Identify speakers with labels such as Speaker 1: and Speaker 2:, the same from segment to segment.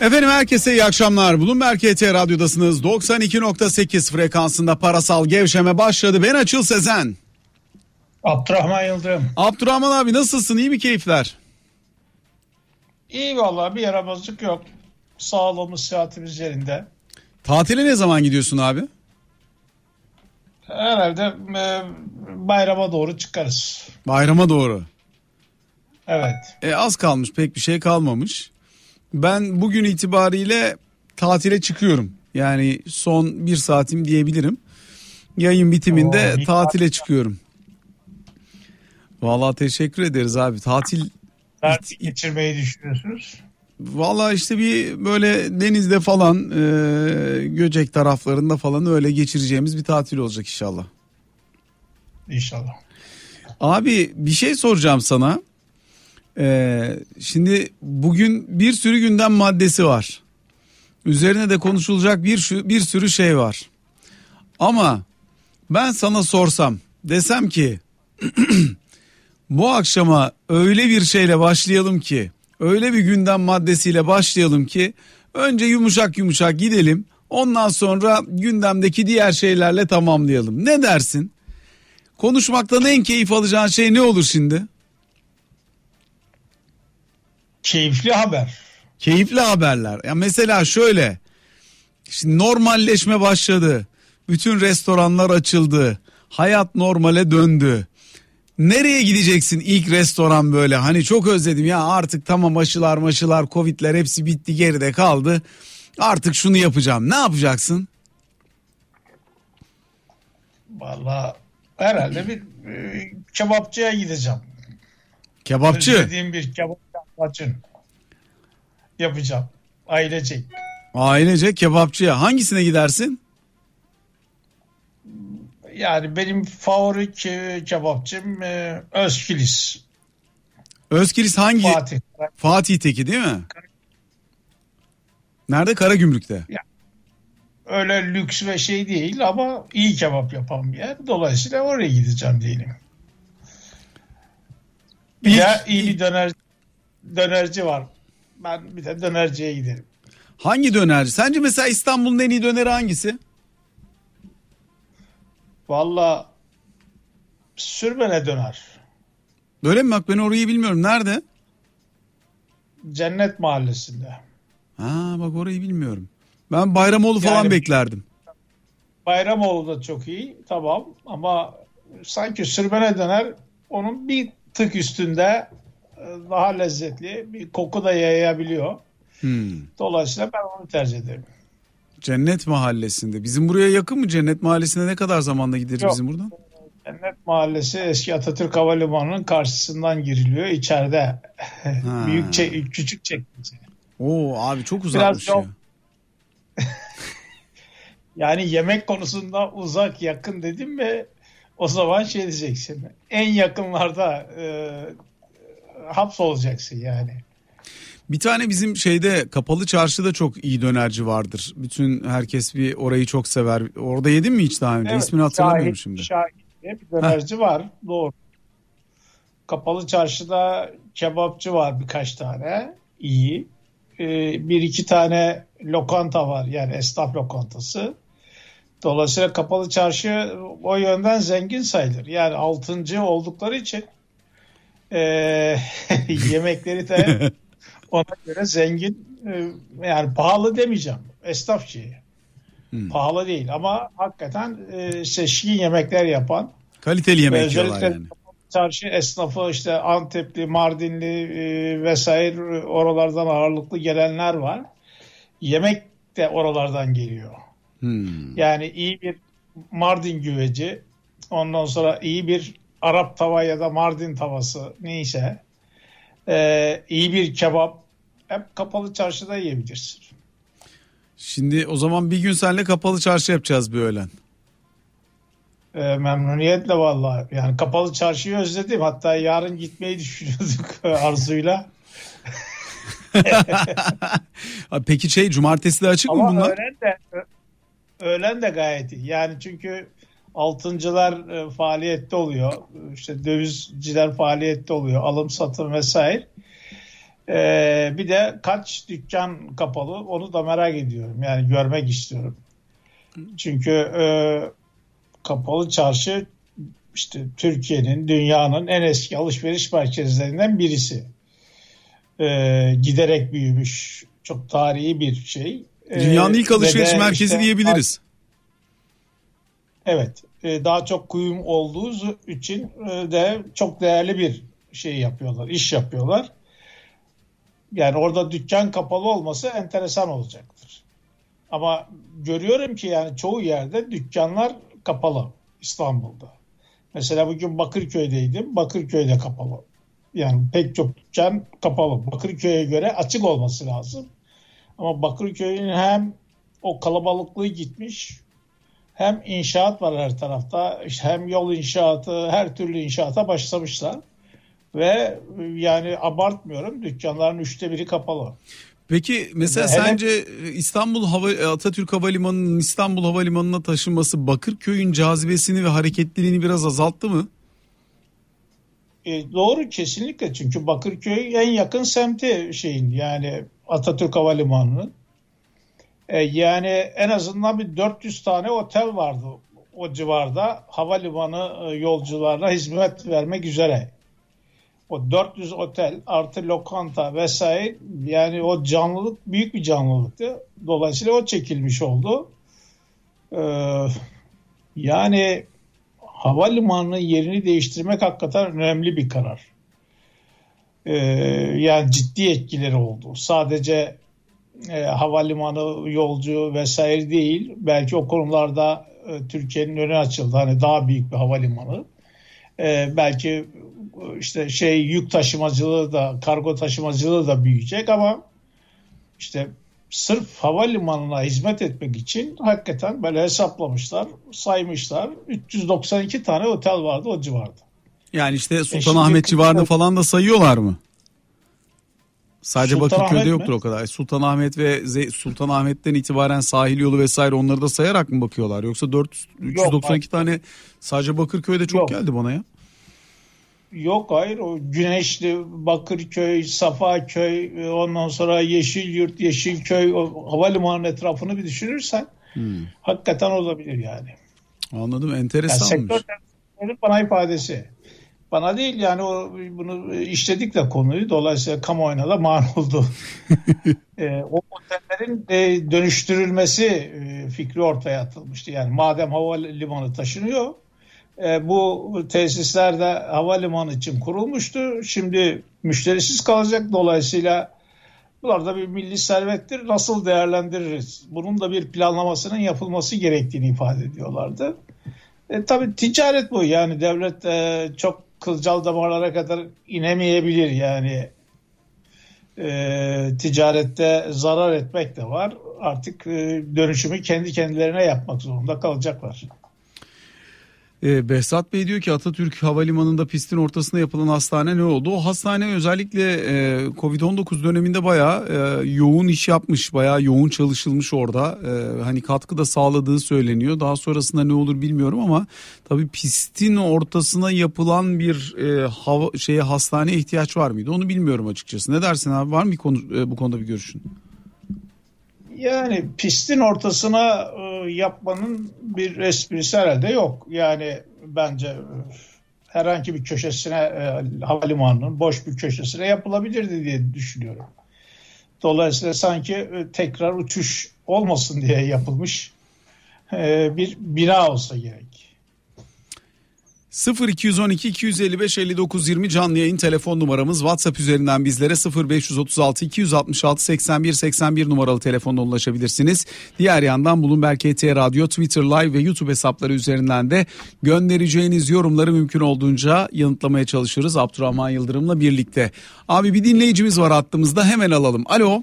Speaker 1: Efendim herkese iyi akşamlar. Bloomberg KT Radyo'dasınız. 92.8 frekansında parasal gevşeme başladı. Ben Açıl Sezen.
Speaker 2: Abdurrahman Yıldırım.
Speaker 1: Abdurrahman abi nasılsın? İyi mi keyifler?
Speaker 2: İyi vallahi bir yaramazlık yok. Sağlığımız, sıhhatimiz yerinde.
Speaker 1: Tatile ne zaman gidiyorsun abi?
Speaker 2: Herhalde e, bayrama doğru çıkarız.
Speaker 1: Bayrama doğru.
Speaker 2: Evet.
Speaker 1: E, az kalmış pek bir şey kalmamış. Ben bugün itibariyle tatile çıkıyorum. Yani son bir saatim diyebilirim. Yayın bitiminde
Speaker 2: Oo,
Speaker 1: tatile
Speaker 2: tatil.
Speaker 1: çıkıyorum. Vallahi teşekkür ederiz abi. Tatil
Speaker 2: geçirmeyi düşünüyorsunuz?
Speaker 1: Valla işte bir böyle denizde falan e, Göcek taraflarında falan öyle geçireceğimiz bir tatil olacak inşallah.
Speaker 2: İnşallah.
Speaker 1: Abi bir şey soracağım sana. Ee, şimdi bugün bir sürü gündem maddesi var. Üzerine de konuşulacak bir bir sürü şey var. Ama ben sana sorsam desem ki bu akşama öyle bir şeyle başlayalım ki öyle bir gündem maddesiyle başlayalım ki önce yumuşak yumuşak gidelim ondan sonra gündemdeki diğer şeylerle tamamlayalım. Ne dersin? Konuşmaktan en keyif alacağın şey ne olur şimdi?
Speaker 2: Keyifli haber.
Speaker 1: Keyifli haberler. Ya mesela şöyle. Şimdi normalleşme başladı. Bütün restoranlar açıldı. Hayat normale döndü. Nereye gideceksin ilk restoran böyle? Hani çok özledim ya artık tamam aşılar maşılar covidler hepsi bitti geride kaldı. Artık şunu yapacağım. Ne yapacaksın?
Speaker 2: Vallahi herhalde bir e, kebapçıya gideceğim.
Speaker 1: Kebapçı.
Speaker 2: Özlediğim bir kebap lahmacun yapacağım. Ailecek.
Speaker 1: Ailece kebapçıya. Hangisine gidersin?
Speaker 2: Yani benim favori ke- kebapçım e, Özkilis.
Speaker 1: Özkilis hangi?
Speaker 2: Fatih.
Speaker 1: Fatih'teki değil mi? Nerede? Karagümrük'te.
Speaker 2: Öyle lüks ve şey değil ama iyi kebap yapan bir yer. Dolayısıyla oraya gideceğim diyelim. De iyi bir döner, dönerci var. Ben bir de dönerciye giderim.
Speaker 1: Hangi dönerci? Sence mesela İstanbul'un en iyi döneri hangisi?
Speaker 2: Valla sürmene döner.
Speaker 1: Öyle mi bak ben orayı bilmiyorum. Nerede?
Speaker 2: Cennet mahallesinde.
Speaker 1: Ha bak orayı bilmiyorum. Ben Bayramoğlu falan
Speaker 2: Yani-
Speaker 1: beklerdim.
Speaker 2: Bayramoğlu da çok iyi tamam ama sanki sürmene döner onun bir tık üstünde daha lezzetli bir koku da yayabiliyor.
Speaker 1: Hmm.
Speaker 2: Dolayısıyla ben onu tercih ederim.
Speaker 1: Cennet Mahallesi'nde. Bizim buraya yakın mı Cennet Mahallesi'ne ne kadar zamanda gideriz
Speaker 2: Yok.
Speaker 1: bizim buradan?
Speaker 2: Cennet Mahallesi eski Atatürk Havalimanı'nın karşısından giriliyor. İçeride büyük çek, küçük çekmece.
Speaker 1: Oo abi çok uzakmış
Speaker 2: yol-
Speaker 1: ya.
Speaker 2: Yani yemek konusunda uzak yakın dedim mi o zaman şey diyeceksin. En yakınlarda e, hapsolacaksın yani.
Speaker 1: Bir tane bizim şeyde kapalı çarşıda çok iyi dönerci vardır. Bütün herkes bir orayı çok sever. Orada yedin mi hiç daha önce?
Speaker 2: Evet,
Speaker 1: İsmini hatırlamıyorum
Speaker 2: Şahit-
Speaker 1: şimdi.
Speaker 2: Şahit diye bir dönerci var. Doğru. Kapalı çarşıda kebapçı var birkaç tane. iyi. Ee, bir iki tane lokanta var. Yani esnaf lokantası. Dolayısıyla kapalı çarşı o yönden zengin sayılır. Yani altıncı oldukları için ee, yemekleri de ona göre zengin. Ee, yani pahalı demeyeceğim. Esnafçı.
Speaker 1: Hmm.
Speaker 2: Pahalı değil ama hakikaten e, seçkin yemekler yapan
Speaker 1: Kaliteli yemek
Speaker 2: Özellikle
Speaker 1: yani.
Speaker 2: çarşı esnafı işte Antepli, Mardinli e, vesaire oralardan ağırlıklı gelenler var. Yemek de oralardan geliyor.
Speaker 1: Hmm.
Speaker 2: Yani iyi bir Mardin güveci, ondan sonra iyi bir Arap tava ya da Mardin tavası neyse, e, iyi bir kebap hep kapalı çarşıda yiyebilirsin.
Speaker 1: Şimdi o zaman bir gün seninle kapalı çarşı yapacağız bir öğlen.
Speaker 2: E, memnuniyetle vallahi. Yani kapalı çarşıyı özledim. Hatta yarın gitmeyi düşünüyorduk Arzu'yla.
Speaker 1: Peki şey cumartesi de açık mı
Speaker 2: Ama
Speaker 1: bunlar?
Speaker 2: öğlen de öğlen de gayet iyi. Yani çünkü altıncılar e, faaliyette oluyor. İşte dövizciler faaliyette oluyor. Alım satım vesaire. Ee, bir de kaç dükkan kapalı onu da merak ediyorum. Yani görmek istiyorum. Çünkü e, kapalı çarşı işte Türkiye'nin, dünyanın en eski alışveriş merkezlerinden birisi. Ee, giderek büyümüş, çok tarihi bir şey.
Speaker 1: Ee, Dünyanın ilk alışveriş merkezi işte, diyebiliriz.
Speaker 2: Evet, e, daha çok kuyum olduğu için e, de çok değerli bir şey yapıyorlar, iş yapıyorlar. Yani orada dükkan kapalı olması enteresan olacaktır. Ama görüyorum ki yani çoğu yerde dükkanlar kapalı İstanbul'da. Mesela bugün Bakırköy'deydim. Bakırköy'de kapalı. Yani pek çok dükkan kapalı. Bakırköy'e göre açık olması lazım. Ama Bakırköy'ün hem o kalabalıklığı gitmiş hem inşaat var her tarafta hem yol inşaatı her türlü inşaata başlamışlar ve yani abartmıyorum dükkanların üçte biri kapalı.
Speaker 1: Peki mesela Hele, sence İstanbul Hava Atatürk Havalimanı'nın İstanbul Havalimanı'na taşınması Bakırköy'ün cazibesini ve hareketliliğini biraz azalttı mı?
Speaker 2: E, doğru kesinlikle çünkü Bakırköy en yakın semti şeyin yani Atatürk Havalimanı'nın. E, yani en azından bir 400 tane otel vardı o civarda havalimanı e, yolcularına hizmet vermek üzere o 400 otel artı lokanta vesaire yani o canlılık büyük bir canlılıktı. Dolayısıyla o çekilmiş oldu. Ee, yani havalimanının yerini değiştirmek hakikaten önemli bir karar. Ee, yani ciddi etkileri oldu. Sadece e, havalimanı yolcu vesaire değil. Belki o konularda e, Türkiye'nin önü açıldı. Hani daha büyük bir havalimanı. E, belki işte şey yük taşımacılığı da kargo taşımacılığı da büyüyecek ama işte sırf havalimanına hizmet etmek için hakikaten böyle hesaplamışlar, saymışlar. 392 tane otel vardı o civarda.
Speaker 1: Yani işte Sultanahmet e civarında falan da sayıyorlar mı? Sadece Sultan Bakırköy'de yoktur mi? o kadar. Sultanahmet ve Sultanahmet'ten itibaren sahil yolu vesaire onları da sayarak mı bakıyorlar? Yoksa 400, 392 Yok, tane sadece Bakırköy'de çok Yok. geldi bana ya.
Speaker 2: Yok hayır o Güneşli, Bakırköy, Safaköy, e, ondan sonra Yeşilyurt, Yeşilköy o havalimanı etrafını bir düşünürsen hmm. hakikaten olabilir yani.
Speaker 1: Anladım enteresanmış. Yani
Speaker 2: sektör bana ifadesi. Bana değil yani o bunu işledik de konuyu dolayısıyla kamuoyuna da mal oldu. e, o otellerin e, dönüştürülmesi e, fikri ortaya atılmıştı. Yani madem havalimanı taşınıyor e, bu tesisler de havalimanı için kurulmuştu. Şimdi müşterisiz kalacak. Dolayısıyla bunlar da bir milli servettir. Nasıl değerlendiririz? Bunun da bir planlamasının yapılması gerektiğini ifade ediyorlardı. E, tabii ticaret bu. Yani devlet e, çok kılcal damarlara kadar inemeyebilir. Yani e, ticarette zarar etmek de var. Artık e, dönüşümü kendi kendilerine yapmak zorunda kalacaklar.
Speaker 1: Ee, Behzat Bey diyor ki Atatürk Havalimanı'nda pistin ortasında yapılan hastane ne oldu? O hastane özellikle e, Covid-19 döneminde bayağı e, yoğun iş yapmış, bayağı yoğun çalışılmış orada. E, hani katkı da sağladığı söyleniyor. Daha sonrasında ne olur bilmiyorum ama tabii pistin ortasına yapılan bir e, hava şeye hastane ihtiyaç var mıydı? Onu bilmiyorum açıkçası. Ne dersin abi? Var mı bir konu, e, bu konuda bir görüşün?
Speaker 2: Yani pistin ortasına e, yapmanın bir esprisi herhalde yok. Yani bence e, herhangi bir köşesine e, havalimanının boş bir köşesine yapılabilirdi diye düşünüyorum. Dolayısıyla sanki tekrar uçuş olmasın diye yapılmış bir bina olsa gerek.
Speaker 1: 0212 255 59 20 canlı yayın telefon numaramız WhatsApp üzerinden bizlere 0536 266 81 81 numaralı telefonla ulaşabilirsiniz. Diğer yandan Bulunberg KT Radyo Twitter Live ve YouTube hesapları üzerinden de göndereceğiniz yorumları mümkün olduğunca yanıtlamaya çalışıyoruz Abdurrahman Yıldırım'la birlikte. Abi bir dinleyicimiz var hattımızda hemen alalım. Alo.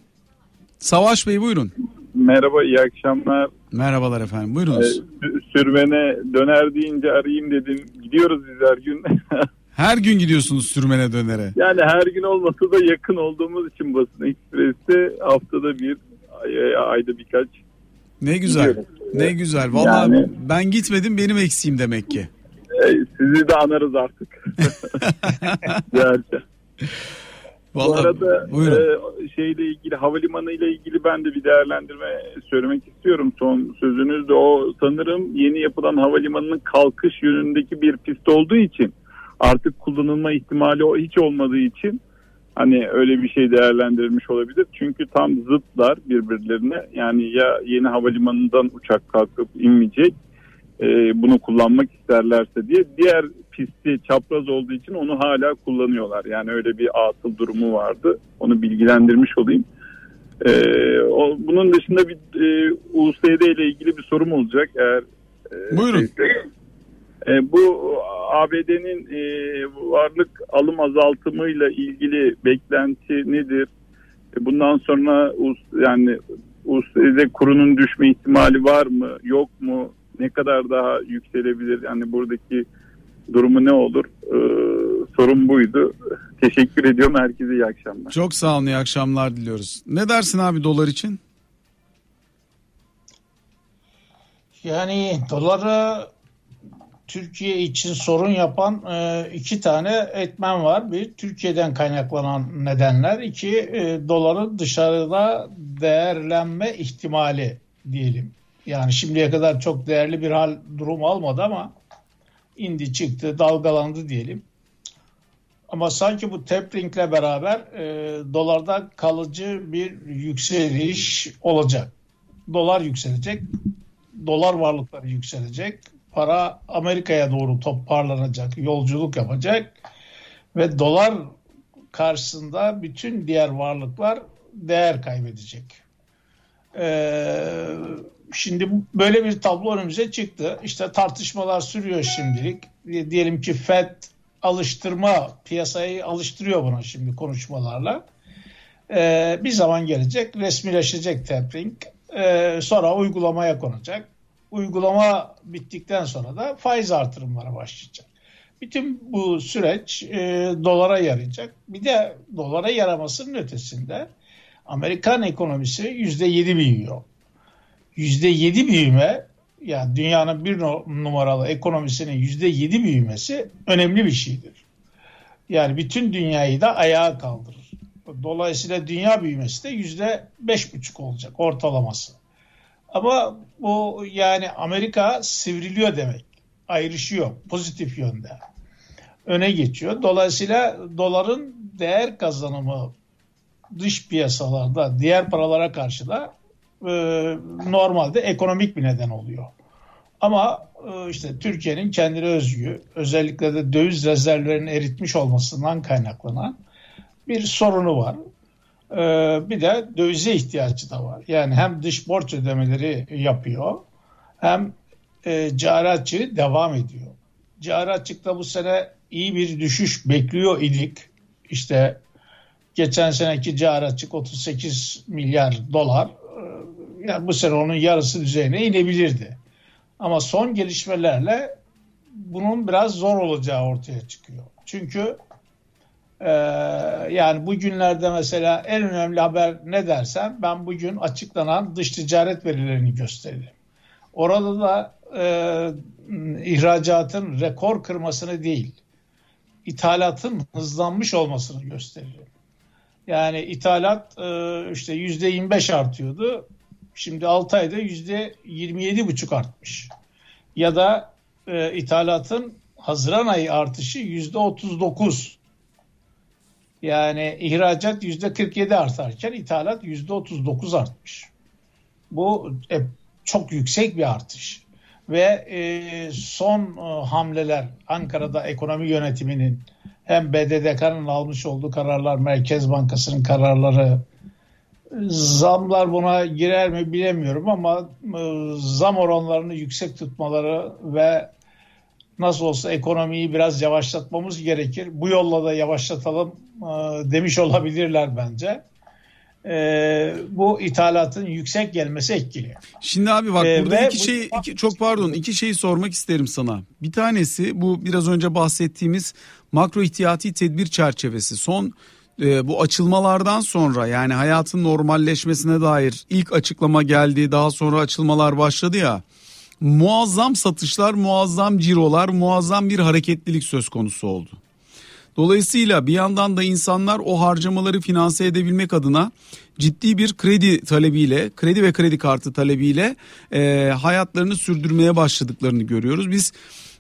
Speaker 1: Savaş Bey buyurun.
Speaker 3: Merhaba iyi akşamlar.
Speaker 1: Merhabalar efendim buyurunuz.
Speaker 3: Ee, sürmene döner deyince arayayım dedim. Gidiyoruz biz her gün.
Speaker 1: her gün gidiyorsunuz sürmene dönere.
Speaker 3: Yani her gün olmasa da yakın olduğumuz için basın ekspresi haftada bir ay, ayda birkaç.
Speaker 1: Ne güzel. Gidiyoruz. Ne güzel. Vallahi yani, ben gitmedim benim eksiğim demek ki.
Speaker 3: E, sizi de anarız artık. Gerçekten.
Speaker 1: Vallahi,
Speaker 3: Bu arada
Speaker 1: buyurun.
Speaker 3: e, şeyle ilgili havalimanı ile ilgili ben de bir değerlendirme söylemek istiyorum. Son sözünüz de o sanırım yeni yapılan havalimanının kalkış yönündeki bir pist olduğu için artık kullanılma ihtimali o hiç olmadığı için hani öyle bir şey değerlendirilmiş olabilir. Çünkü tam zıtlar birbirlerine. Yani ya yeni havalimanından uçak kalkıp inmeyecek e, bunu kullanmak isterlerse diye diğer pisti çapraz olduğu için onu hala kullanıyorlar. Yani öyle bir atıl durumu vardı. Onu bilgilendirmiş olayım. E, o, bunun dışında bir e, USD ile ilgili bir sorum olacak eğer e,
Speaker 1: Buyurun.
Speaker 3: şeyse. E, bu ABD'nin e, varlık alım azaltımıyla ilgili beklenti nedir? E, bundan sonra yani USD kurunun düşme ihtimali var mı? Yok mu? Ne kadar daha yükselebilir? Yani buradaki durumu ne olur? E, sorun buydu. Teşekkür ediyorum. Herkese iyi akşamlar.
Speaker 1: Çok sağ olun iyi akşamlar diliyoruz. Ne dersin abi dolar için?
Speaker 2: Yani doları Türkiye için sorun yapan e, iki tane etmen var. Bir Türkiye'den kaynaklanan nedenler. iki e, doların dışarıda değerlenme ihtimali diyelim. Yani şimdiye kadar çok değerli bir hal durum almadı ama indi çıktı dalgalandı diyelim. Ama sanki bu taperingle beraber e, dolarda kalıcı bir yükseliş olacak. Dolar yükselecek, dolar varlıkları yükselecek, para Amerika'ya doğru toparlanacak, yolculuk yapacak ve dolar karşısında bütün diğer varlıklar değer kaybedecek. Ee, şimdi böyle bir tablo önümüze çıktı. İşte tartışmalar sürüyor şimdilik. Diyelim ki FED alıştırma piyasayı alıştırıyor buna şimdi konuşmalarla. Ee, bir zaman gelecek resmileşecek tapering. Ee, sonra uygulamaya konacak. Uygulama bittikten sonra da faiz artırımlara başlayacak. Bütün bu süreç e, dolara yarayacak. Bir de dolara yaramasının ötesinde Amerikan ekonomisi yüzde yedi büyüyor. Yüzde yedi büyüme yani dünyanın bir numaralı ekonomisinin yüzde yedi büyümesi önemli bir şeydir. Yani bütün dünyayı da ayağa kaldırır. Dolayısıyla dünya büyümesi de yüzde beş buçuk olacak ortalaması. Ama bu yani Amerika sivriliyor demek. Ayrışıyor pozitif yönde. Öne geçiyor. Dolayısıyla doların değer kazanımı dış piyasalarda diğer paralara karşı da e, normalde ekonomik bir neden oluyor. Ama e, işte Türkiye'nin kendine özgü özellikle de döviz rezervlerinin eritmiş olmasından kaynaklanan bir sorunu var. E, bir de dövize ihtiyacı da var. Yani hem dış borç ödemeleri yapıyor hem e, cari açığı devam ediyor. Cari açıkta bu sene iyi bir düşüş bekliyor idik. İşte geçen seneki cari açık 38 milyar dolar. Yani bu sene onun yarısı düzeyine inebilirdi. Ama son gelişmelerle bunun biraz zor olacağı ortaya çıkıyor. Çünkü e, yani bugünlerde mesela en önemli haber ne dersen ben bugün açıklanan dış ticaret verilerini gösteririm. Orada da e, ihracatın rekor kırmasını değil, ithalatın hızlanmış olmasını gösteririm. Yani ithalat e, işte yüzde 25 artıyordu. Şimdi 6 ayda yüzde 27 buçuk artmış. Ya da e, ithalatın Haziran ayı artışı yüzde 39. Yani ihracat yüzde 47 artarken ithalat yüzde 39 artmış. Bu e, çok yüksek bir artış. Ve e, son e, hamleler Ankara'da ekonomi yönetiminin hem BDDK'nın almış olduğu kararlar, Merkez Bankası'nın kararları, zamlar buna girer mi bilemiyorum ama e, zam oranlarını yüksek tutmaları ve nasıl olsa ekonomiyi biraz yavaşlatmamız gerekir. Bu yolla da yavaşlatalım e, demiş olabilirler bence. E, bu ithalatın yüksek gelmesi etkili.
Speaker 1: Şimdi abi bak
Speaker 2: Ee,
Speaker 1: burada iki
Speaker 2: bu-
Speaker 1: şey iki, çok pardon iki şeyi sormak isterim sana. Bir tanesi bu biraz önce bahsettiğimiz makro ihtiyati tedbir çerçevesi. Son e, bu açılmalardan sonra yani hayatın normalleşmesine dair ilk açıklama geldi. Daha sonra açılmalar başladı ya. Muazzam satışlar, muazzam cirolar, muazzam bir hareketlilik söz konusu oldu. Dolayısıyla bir yandan da insanlar o harcamaları finanse edebilmek adına ciddi bir kredi talebiyle, kredi ve kredi kartı talebiyle e, hayatlarını sürdürmeye başladıklarını görüyoruz. Biz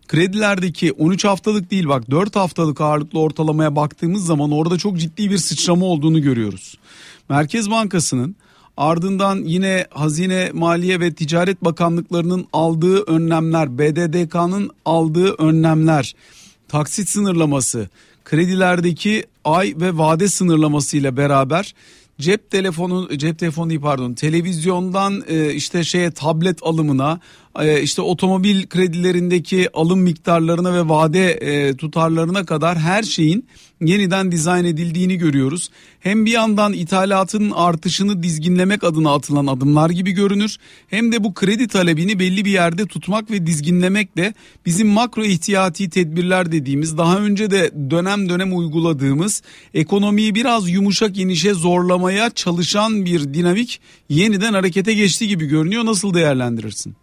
Speaker 1: kredilerdeki 13 haftalık değil bak 4 haftalık ağırlıklı ortalamaya baktığımız zaman orada çok ciddi bir sıçrama olduğunu görüyoruz. Merkez Bankası'nın ardından yine Hazine, Maliye ve Ticaret Bakanlıklarının aldığı önlemler, BDDK'nın aldığı önlemler, taksit sınırlaması, kredilerdeki ay ve vade sınırlaması ile beraber cep telefonu cep telefonu değil pardon televizyondan e, işte şeye tablet alımına işte otomobil kredilerindeki alım miktarlarına ve vade e, tutarlarına kadar her şeyin yeniden dizayn edildiğini görüyoruz. Hem bir yandan ithalatın artışını dizginlemek adına atılan adımlar gibi görünür hem de bu kredi talebini belli bir yerde tutmak ve dizginlemekle bizim makro ihtiyati tedbirler dediğimiz daha önce de dönem dönem uyguladığımız ekonomiyi biraz yumuşak inişe zorlamaya çalışan bir dinamik yeniden harekete geçti gibi görünüyor. Nasıl değerlendirirsin?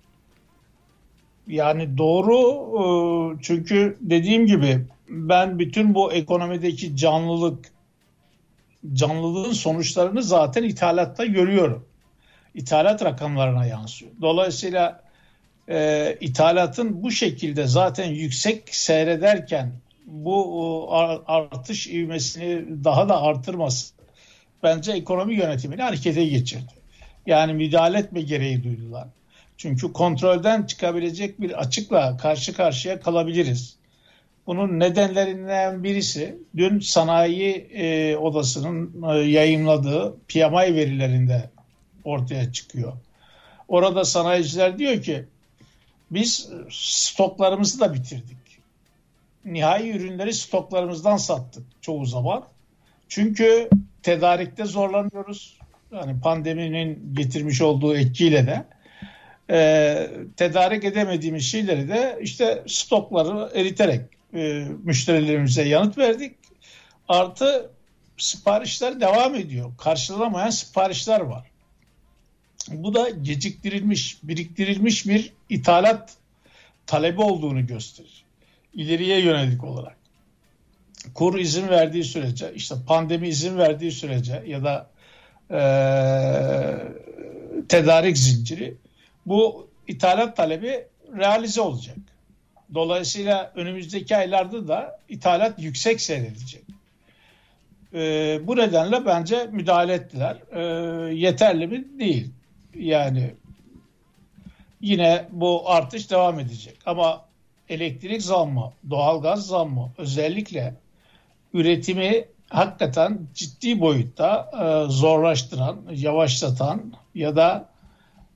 Speaker 2: Yani doğru e, çünkü dediğim gibi ben bütün bu ekonomideki canlılık canlılığın sonuçlarını zaten ithalatta görüyorum. İthalat rakamlarına yansıyor. Dolayısıyla e, ithalatın bu şekilde zaten yüksek seyrederken bu artış ivmesini daha da artırması bence ekonomi yönetimini harekete geçirdi. Yani müdahale etme gereği duydular. Çünkü kontrolden çıkabilecek bir açıkla karşı karşıya kalabiliriz. Bunun nedenlerinden birisi dün sanayi e, odasının e, yayınladığı PMI verilerinde ortaya çıkıyor. Orada sanayiciler diyor ki biz stoklarımızı da bitirdik. Nihai ürünleri stoklarımızdan sattık çoğu zaman. Çünkü tedarikte zorlanıyoruz. Yani pandeminin getirmiş olduğu etkiyle de e, tedarik edemediğimiz şeyleri de işte stokları eriterek e, müşterilerimize yanıt verdik. Artı siparişler devam ediyor. Karşılanamayan siparişler var. Bu da geciktirilmiş, biriktirilmiş bir ithalat talebi olduğunu gösterir. İleriye yönelik olarak. Kur izin verdiği sürece, işte pandemi izin verdiği sürece ya da e, tedarik zinciri bu ithalat talebi realize olacak. Dolayısıyla önümüzdeki aylarda da ithalat yüksek seyredecek. E, bu nedenle bence müdahale ettiler. E, yeterli mi? Değil. Yani yine bu artış devam edecek. Ama elektrik zammı, doğalgaz zammı özellikle üretimi hakikaten ciddi boyutta e, zorlaştıran, yavaşlatan ya da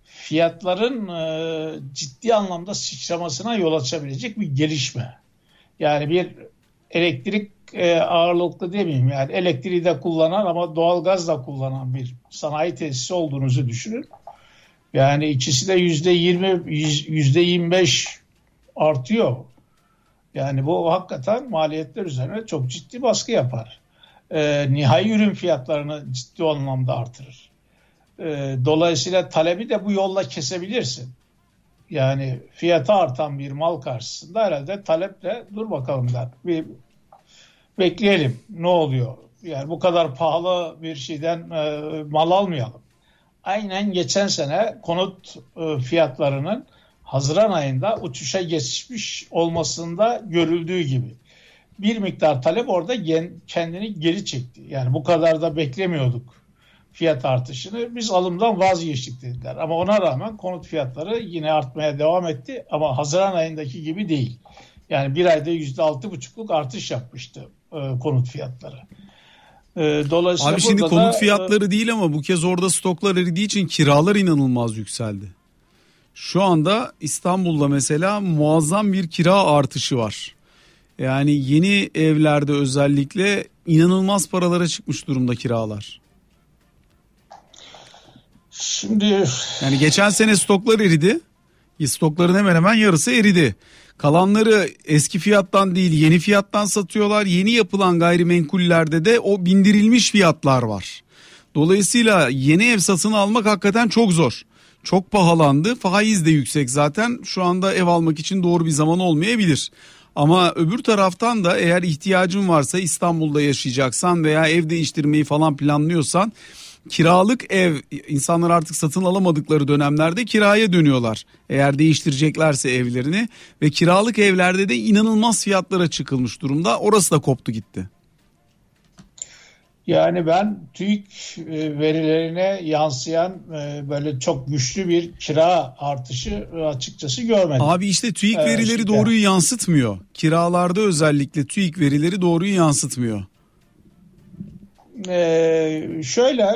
Speaker 2: fiyatların e, ciddi anlamda sıçramasına yol açabilecek bir gelişme. Yani bir elektrik e, ağırlıklı demeyeyim yani elektriği de kullanan ama doğalgaz da kullanan bir sanayi tesisi olduğunuzu düşünün. Yani ikisi de yüzde yirmi, yüzde yirmi beş artıyor. Yani bu hakikaten maliyetler üzerine çok ciddi baskı yapar. E, nihai ürün fiyatlarını ciddi anlamda artırır. E, dolayısıyla talebi de bu yolla kesebilirsin. Yani fiyatı artan bir mal karşısında herhalde taleple dur bakalım der. Bir bekleyelim ne oluyor. Yani bu kadar pahalı bir şeyden e, mal almayalım. Aynen geçen sene konut e, fiyatlarının Haziran ayında uçuşa geçmiş olmasında görüldüğü gibi. Bir miktar talep orada kendini geri çekti. Yani bu kadar da beklemiyorduk fiyat artışını. Biz alımdan vazgeçtik dediler. Ama ona rağmen konut fiyatları yine artmaya devam etti. Ama Haziran ayındaki gibi değil. Yani bir ayda yüzde altı buçukluk artış yapmıştı e, konut fiyatları.
Speaker 1: E, dolayısıyla Abi şimdi konut da, fiyatları e, değil ama bu kez orada stoklar eridiği için kiralar inanılmaz yükseldi. Şu anda İstanbul'da mesela muazzam bir kira artışı var. Yani yeni evlerde özellikle inanılmaz paralara çıkmış durumda kiralar.
Speaker 2: Şimdi
Speaker 1: yani geçen sene stoklar eridi. Stokların hemen hemen yarısı eridi. Kalanları eski fiyattan değil yeni fiyattan satıyorlar. Yeni yapılan gayrimenkullerde de o bindirilmiş fiyatlar var. Dolayısıyla yeni ev satın almak hakikaten çok zor. Çok pahalandı. Faiz de yüksek zaten. Şu anda ev almak için doğru bir zaman olmayabilir. Ama öbür taraftan da eğer ihtiyacın varsa İstanbul'da yaşayacaksan veya ev değiştirmeyi falan planlıyorsan kiralık ev insanlar artık satın alamadıkları dönemlerde kiraya dönüyorlar. Eğer değiştireceklerse evlerini ve kiralık evlerde de inanılmaz fiyatlara çıkılmış durumda. Orası da koptu gitti.
Speaker 2: Yani ben TÜİK e, verilerine yansıyan e, böyle çok güçlü bir kira artışı açıkçası görmedim.
Speaker 1: Abi işte TÜİK evet, verileri doğruyu yansıtmıyor. Kiralarda özellikle TÜİK verileri doğruyu yansıtmıyor.
Speaker 2: Ee, şöyle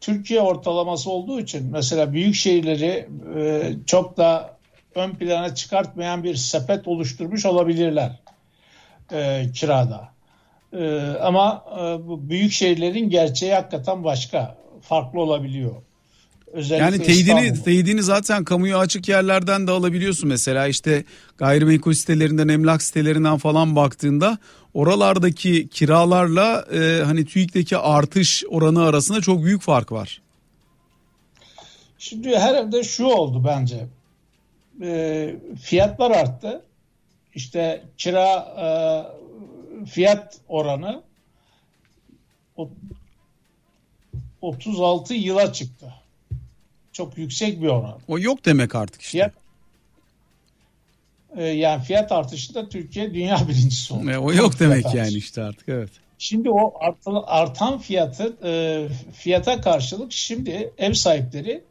Speaker 2: Türkiye ortalaması olduğu için mesela büyük şehirleri e, çok da ön plana çıkartmayan bir sepet oluşturmuş olabilirler e, kirada. E, ama e, bu büyük şehirlerin gerçeği hakikaten başka, farklı olabiliyor.
Speaker 1: Özellikle yani teyidini, teyidini zaten kamuya açık yerlerden de alabiliyorsun. Mesela işte gayrimenkul sitelerinden, emlak sitelerinden falan baktığında oralardaki kiralarla e, hani TÜİK'teki artış oranı arasında çok büyük fark var.
Speaker 2: Şimdi herhalde şu oldu bence. E, fiyatlar arttı. İşte kira e, fiyat oranı 36 yıla çıktı. Çok yüksek bir oran.
Speaker 1: O yok demek artık işte.
Speaker 2: Fiyat, e, yani fiyat artışında Türkiye dünya birincisi oldu.
Speaker 1: E, o yok demek yani işte artık evet.
Speaker 2: Şimdi o artan fiyatı e, fiyata karşılık şimdi ev sahipleri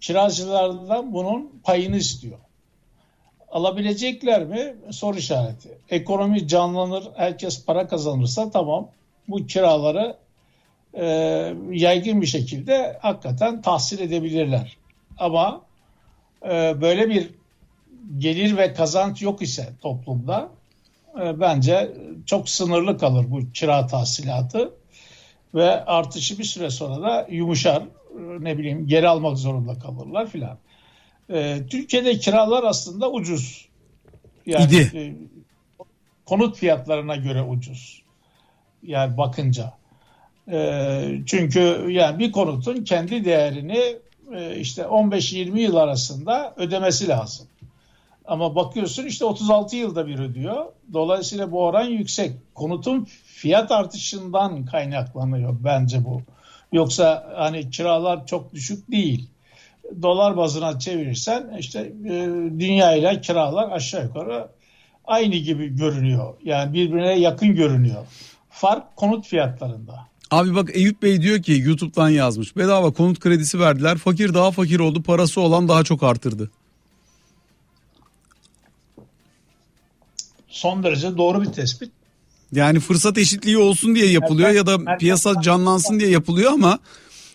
Speaker 2: kiracılardan bunun payını istiyor. Alabilecekler mi? Soru işareti. Ekonomi canlanır, herkes para kazanırsa tamam bu kiraları e, yaygın bir şekilde hakikaten tahsil edebilirler. Ama e, böyle bir gelir ve kazanç yok ise toplumda e, bence çok sınırlı kalır bu kira tahsilatı ve artışı bir süre sonra da yumuşar ne bileyim geri almak zorunda kalırlar filan. E, Türkiye'de kiralar aslında ucuz. Yani İdi. E, konut fiyatlarına göre ucuz. Yani bakınca. E, çünkü yani bir konutun kendi değerini e, işte 15-20 yıl arasında ödemesi lazım. Ama bakıyorsun işte 36 yılda bir ödüyor. Dolayısıyla bu oran yüksek. Konutun fiyat artışından kaynaklanıyor bence bu. Yoksa hani kiralar çok düşük değil dolar bazına çevirirsen işte e, dünya ile kiralar aşağı yukarı aynı gibi görünüyor. Yani birbirine yakın görünüyor. Fark konut fiyatlarında.
Speaker 1: Abi bak Eyüp Bey diyor ki YouTube'dan yazmış. Bedava konut kredisi verdiler. Fakir daha fakir oldu. Parası olan daha çok artırdı.
Speaker 2: Son derece doğru bir tespit.
Speaker 1: Yani fırsat eşitliği olsun diye yapılıyor ya da piyasa canlansın diye yapılıyor ama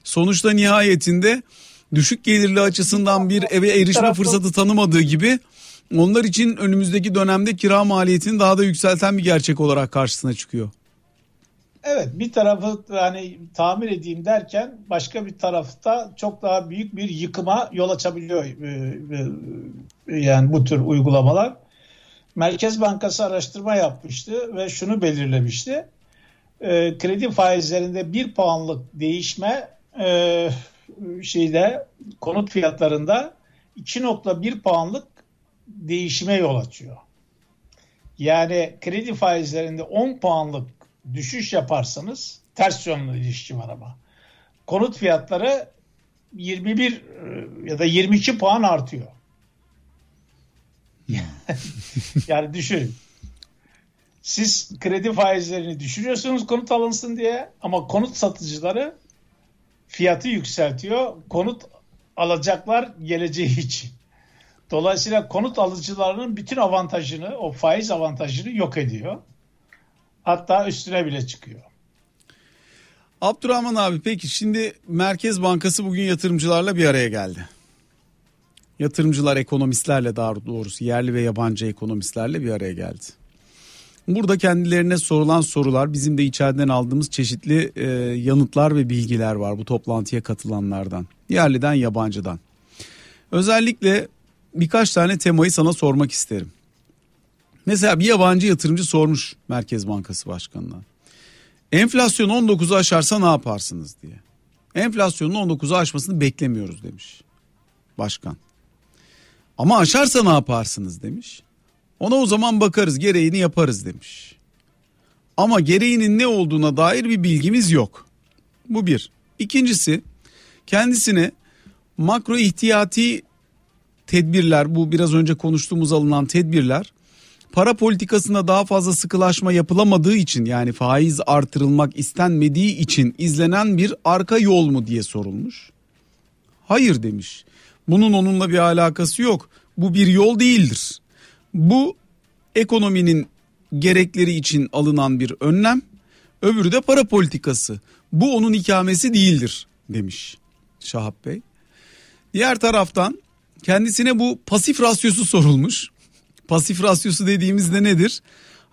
Speaker 1: sonuçta nihayetinde düşük gelirli açısından bir eve erişme fırsatı tanımadığı gibi onlar için önümüzdeki dönemde kira maliyetini daha da yükselten bir gerçek olarak karşısına çıkıyor.
Speaker 2: Evet bir tarafı hani tamir edeyim derken başka bir tarafta çok daha büyük bir yıkıma yol açabiliyor e, e, yani bu tür uygulamalar. Merkez Bankası araştırma yapmıştı ve şunu belirlemişti. E, kredi faizlerinde bir puanlık değişme şeyde konut fiyatlarında 2.1 puanlık değişime yol açıyor. Yani kredi faizlerinde 10 puanlık düşüş yaparsanız ters yönlü ilişki var ama. Konut fiyatları 21 e, ya da 22 puan artıyor. yani düşün. Siz kredi faizlerini düşürüyorsunuz konut alınsın diye ama konut satıcıları fiyatı yükseltiyor. Konut alacaklar geleceği için. Dolayısıyla konut alıcılarının bütün avantajını, o faiz avantajını yok ediyor. Hatta üstüne bile çıkıyor.
Speaker 1: Abdurrahman abi peki şimdi Merkez Bankası bugün yatırımcılarla bir araya geldi. Yatırımcılar ekonomistlerle daha doğrusu yerli ve yabancı ekonomistlerle bir araya geldi. Burada kendilerine sorulan sorular bizim de içeriden aldığımız çeşitli e, yanıtlar ve bilgiler var bu toplantıya katılanlardan. Yerliden yabancıdan. Özellikle birkaç tane temayı sana sormak isterim. Mesela bir yabancı yatırımcı sormuş Merkez Bankası Başkanı'na. Enflasyon 19'u aşarsa ne yaparsınız diye. Enflasyonun 19'u aşmasını beklemiyoruz demiş başkan. Ama aşarsa ne yaparsınız demiş. Ona o zaman bakarız gereğini yaparız demiş. Ama gereğinin ne olduğuna dair bir bilgimiz yok. Bu bir. İkincisi kendisine makro ihtiyati tedbirler bu biraz önce konuştuğumuz alınan tedbirler para politikasında daha fazla sıkılaşma yapılamadığı için yani faiz artırılmak istenmediği için izlenen bir arka yol mu diye sorulmuş. Hayır demiş. Bunun onunla bir alakası yok. Bu bir yol değildir. Bu ekonominin gerekleri için alınan bir önlem. Öbürü de para politikası. Bu onun ikamesi değildir demiş Şahap Bey. Diğer taraftan kendisine bu pasif rasyosu sorulmuş. Pasif rasyosu dediğimizde nedir?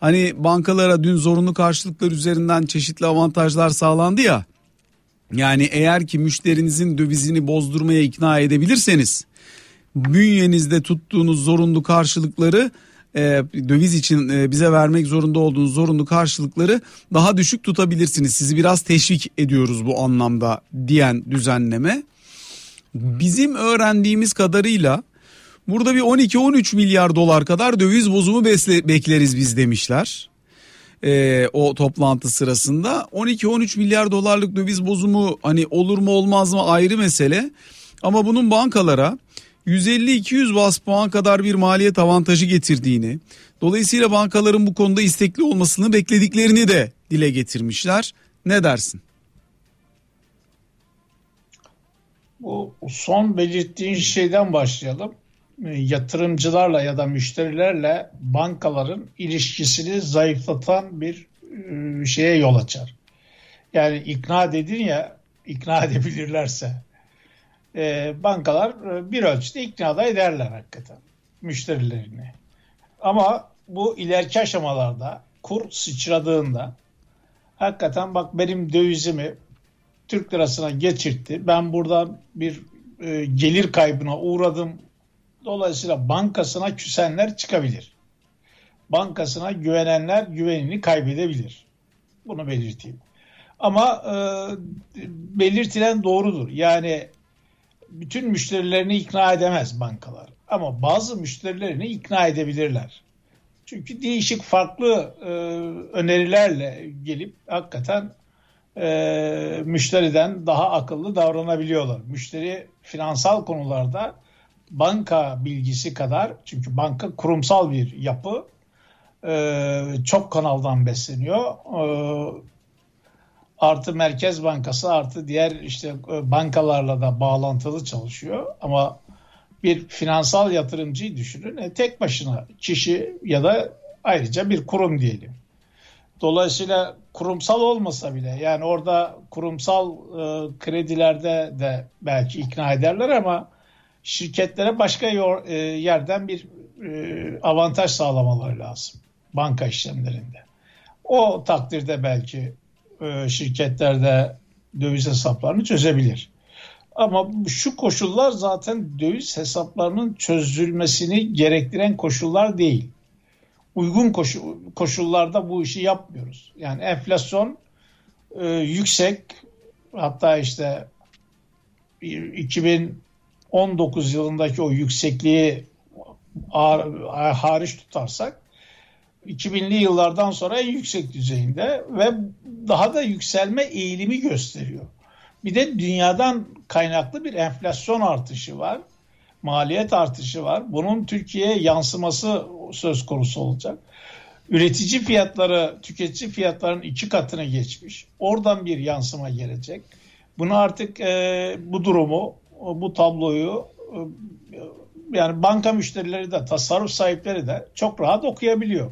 Speaker 1: Hani bankalara dün zorunlu karşılıklar üzerinden çeşitli avantajlar sağlandı ya. Yani eğer ki müşterinizin dövizini bozdurmaya ikna edebilirseniz bünyenizde tuttuğunuz zorunlu karşılıkları e, döviz için e, bize vermek zorunda olduğunuz zorunlu karşılıkları daha düşük tutabilirsiniz. Sizi biraz teşvik ediyoruz bu anlamda diyen düzenleme. Bizim öğrendiğimiz kadarıyla burada bir 12-13 milyar dolar kadar döviz bozumu besle, bekleriz biz demişler. E, o toplantı sırasında 12-13 milyar dolarlık döviz bozumu hani olur mu olmaz mı ayrı mesele. Ama bunun bankalara 150-200 bas puan kadar bir maliyet avantajı getirdiğini, dolayısıyla bankaların bu konuda istekli olmasını beklediklerini de dile getirmişler. Ne dersin?
Speaker 2: Bu son belirttiğin şeyden başlayalım. E, yatırımcılarla ya da müşterilerle bankaların ilişkisini zayıflatan bir e, şeye yol açar. Yani ikna dedin ya ikna edebilirlerse e, bankalar bir ölçüde ikna da ederler hakikaten müşterilerini. Ama bu ileriki aşamalarda kur sıçradığında hakikaten bak benim dövizimi Türk lirasına geçirtti. Ben buradan bir gelir kaybına uğradım. Dolayısıyla bankasına küsenler çıkabilir. Bankasına güvenenler güvenini kaybedebilir. Bunu belirteyim. Ama e, belirtilen doğrudur. Yani bütün müşterilerini ikna edemez bankalar. Ama bazı müşterilerini ikna edebilirler. Çünkü değişik farklı e, önerilerle gelip hakikaten e, müşteriden daha akıllı davranabiliyorlar. Müşteri finansal konularda banka bilgisi kadar çünkü banka kurumsal bir yapı e, çok kanaldan besleniyor. E, artı Merkez Bankası artı diğer işte e, bankalarla da bağlantılı çalışıyor ama bir finansal yatırımcıyı düşünün. E, tek başına kişi ya da ayrıca bir kurum diyelim. Dolayısıyla kurumsal olmasa bile yani orada kurumsal e, kredilerde de belki ikna ederler ama şirketlere başka e, yerden bir e, avantaj sağlamaları lazım banka işlemlerinde. O takdirde belki e, şirketlerde döviz hesaplarını çözebilir. Ama şu koşullar zaten döviz hesaplarının çözülmesini gerektiren koşullar değil uygun koşu, koşullarda bu işi yapmıyoruz. Yani enflasyon yüksek hatta işte 2019 yılındaki o yüksekliği hariç tutarsak 2000'li yıllardan sonra en yüksek düzeyinde ve daha da yükselme eğilimi gösteriyor. Bir de dünyadan kaynaklı bir enflasyon artışı var maliyet artışı var. Bunun Türkiye'ye yansıması söz konusu olacak. Üretici fiyatları tüketici fiyatların iki katına geçmiş. Oradan bir yansıma gelecek. Bunu artık e, bu durumu, bu tabloyu e, yani banka müşterileri de tasarruf sahipleri de çok rahat okuyabiliyor.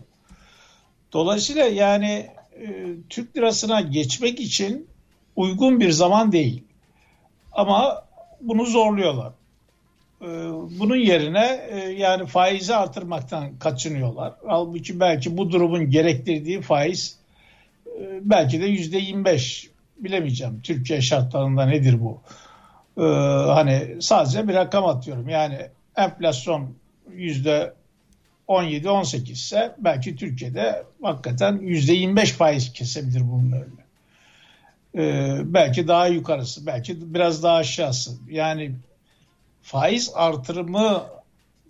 Speaker 2: Dolayısıyla yani e, Türk lirasına geçmek için uygun bir zaman değil. Ama bunu zorluyorlar. Ee, bunun yerine e, yani faizi artırmaktan kaçınıyorlar. Halbuki belki bu durumun gerektirdiği faiz e, belki de yüzde 25 bilemeyeceğim. Türkiye şartlarında nedir bu? Ee, hani sadece bir rakam atıyorum. Yani enflasyon yüzde 17-18 ise belki Türkiye'de hakikaten yüzde 25 faiz kesebilir bunun öyle. Ee, belki daha yukarısı, belki biraz daha aşağısı. Yani faiz artırımı